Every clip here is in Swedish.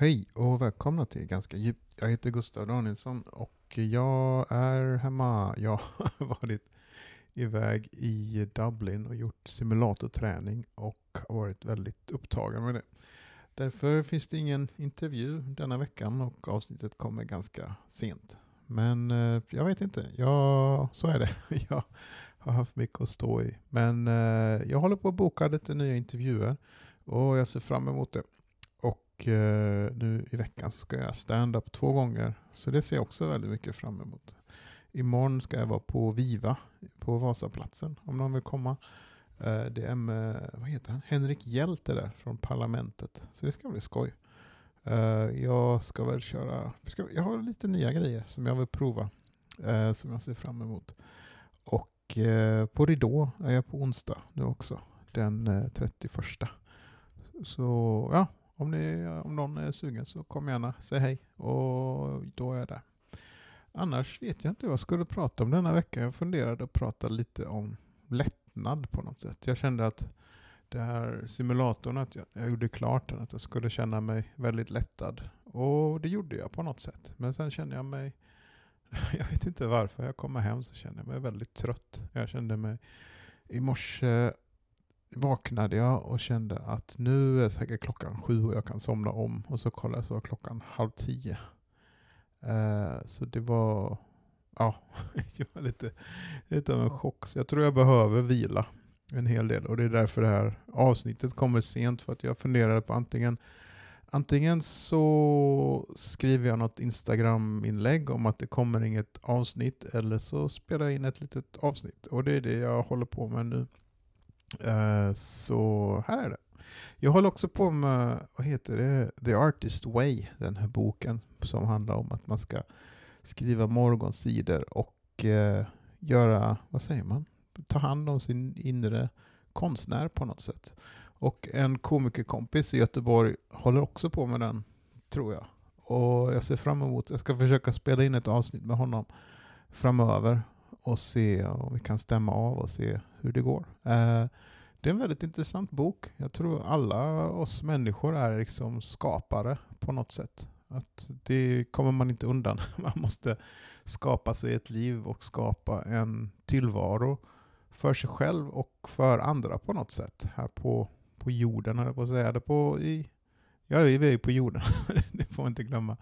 Hej och välkomna till Ganska djupt. Jag heter Gustav Danielsson och jag är hemma. Jag har varit iväg i Dublin och gjort simulatorträning och har varit väldigt upptagen med det. Därför finns det ingen intervju denna veckan och avsnittet kommer ganska sent. Men eh, jag vet inte, ja, så är det. Jag har haft mycket att stå i. Men eh, jag håller på att boka lite nya intervjuer och jag ser fram emot det. Och eh, nu i veckan så ska jag stand-up två gånger. Så det ser jag också väldigt mycket fram emot. Imorgon ska jag vara på Viva på Vasaplatsen om någon vill komma. Eh, det är med, vad heter han? Henrik Hjälte där från Parlamentet. Så det ska bli skoj. Eh, jag ska väl köra, jag har lite nya grejer som jag vill prova. Eh, som jag ser fram emot. Och eh, på Ridå är jag på onsdag nu också. Den eh, 31. Så ja, om, ni, om någon är sugen så kom gärna, säg hej och då är jag där. Annars vet jag inte vad jag skulle prata om denna vecka. Jag funderade att prata lite om lättnad på något sätt. Jag kände att det här simulatorn, att jag, jag gjorde klart den, att jag skulle känna mig väldigt lättad. Och det gjorde jag på något sätt. Men sen kände jag mig, jag vet inte varför, jag kommer hem så kände jag mig väldigt trött. Jag kände mig, i morse vaknade jag och kände att nu är säkert klockan sju och jag kan somna om. Och så kollade jag så var klockan halv tio. Eh, så det var, ja, det var lite, lite av en chock. Så jag tror jag behöver vila en hel del. Och det är därför det här avsnittet kommer sent. För att jag funderade på antingen Antingen så skriver jag något Instagram-inlägg om att det kommer inget avsnitt eller så spelar jag in ett litet avsnitt. Och det är det jag håller på med nu. Eh, så här är det. Jag håller också på med, vad heter det, The Artist Way, den här boken som handlar om att man ska skriva morgonsidor och eh, göra, vad säger man, ta hand om sin inre konstnär på något sätt. Och en komikerkompis i Göteborg håller också på med den, tror jag. Och jag ser fram emot, jag ska försöka spela in ett avsnitt med honom framöver och se om vi kan stämma av och se hur det går. Eh, det är en väldigt intressant bok. Jag tror alla oss människor är liksom skapare på något sätt. Att det kommer man inte undan. Man måste skapa sig ett liv och skapa en tillvaro för sig själv och för andra på något sätt. Här på, på jorden, höll på att säga. Det på, i, ja, vi är ju på jorden, det får man inte glömma.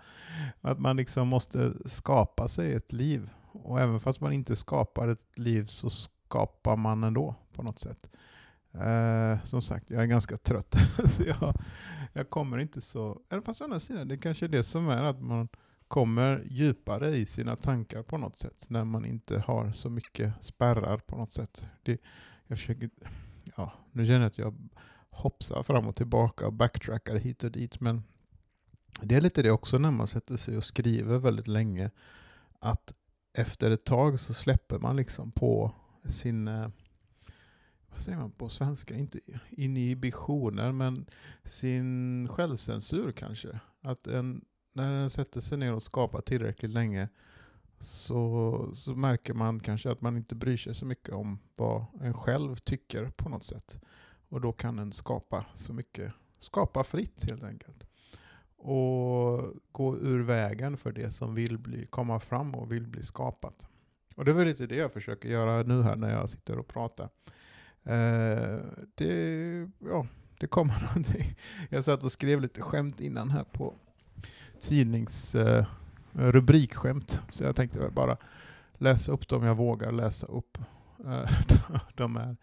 Att man liksom måste skapa sig ett liv. Och även fast man inte skapar ett liv så skapar man ändå på något sätt. Eh, som sagt, jag är ganska trött. så jag, jag kommer inte så... Eller fast å andra sidan, det kanske är det som är att man kommer djupare i sina tankar på något sätt. När man inte har så mycket spärrar på något sätt. Det, jag försöker... Ja, nu känner jag att jag hoppsar fram och tillbaka och backtrackar hit och dit. Men det är lite det också när man sätter sig och skriver väldigt länge. Att efter ett tag så släpper man liksom på sin eh, vad säger man på svenska, inte inhibitioner, men sin självcensur kanske. Att en, när den sätter sig ner och skapar tillräckligt länge så, så märker man kanske att man inte bryr sig så mycket om vad en själv tycker på något sätt. Och då kan en skapa så mycket, skapa fritt helt enkelt. Och gå ur vägen för det som vill bli, komma fram och vill bli skapat. Och det är väl lite det jag försöker göra nu här när jag sitter och pratar. Eh, det, ja, det kommer någonting. Jag satt och skrev lite skämt innan här på tidnings eh, rubrikskämt. Så jag tänkte bara läsa upp dem jag vågar läsa upp. Eh, de är,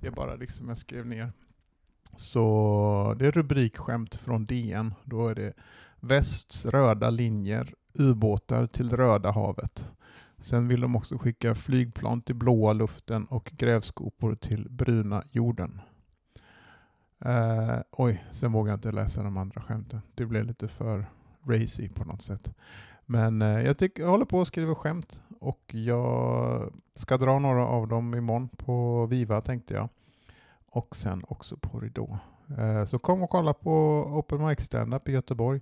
det är bara liksom jag skrev ner. Så det är rubrikskämt från DN. Då är det västs röda linjer, ubåtar till Röda havet. Sen vill de också skicka flygplan till blåa luften och grävskopor till bruna jorden. Eh, oj, sen vågar jag inte läsa de andra skämten. Det blev lite för racy på något sätt. Men eh, jag, tycker, jag håller på att skriva skämt och jag ska dra några av dem imorgon på Viva tänkte jag. Och sen också på Ridå. Eh, så kom och kolla på Open Mic Standup i Göteborg.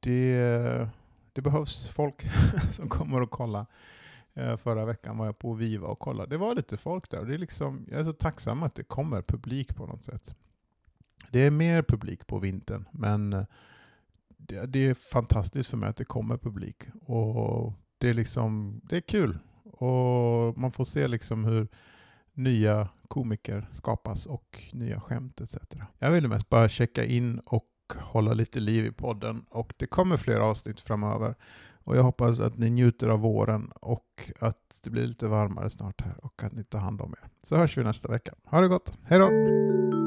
Det, det behövs folk som kommer och kollar. Eh, förra veckan var jag på Viva och kollade. Det var lite folk där. Det är liksom, jag är så tacksam att det kommer publik på något sätt. Det är mer publik på vintern, men eh, det, det är fantastiskt för mig att det kommer publik. Och det är liksom, det är kul. Och man får se liksom hur nya komiker skapas och nya skämt etc. Jag ville mest bara checka in och hålla lite liv i podden och det kommer fler avsnitt framöver. Och jag hoppas att ni njuter av våren och att det blir lite varmare snart här och att ni tar hand om er. Så hörs vi nästa vecka. Ha det gott. Hej då!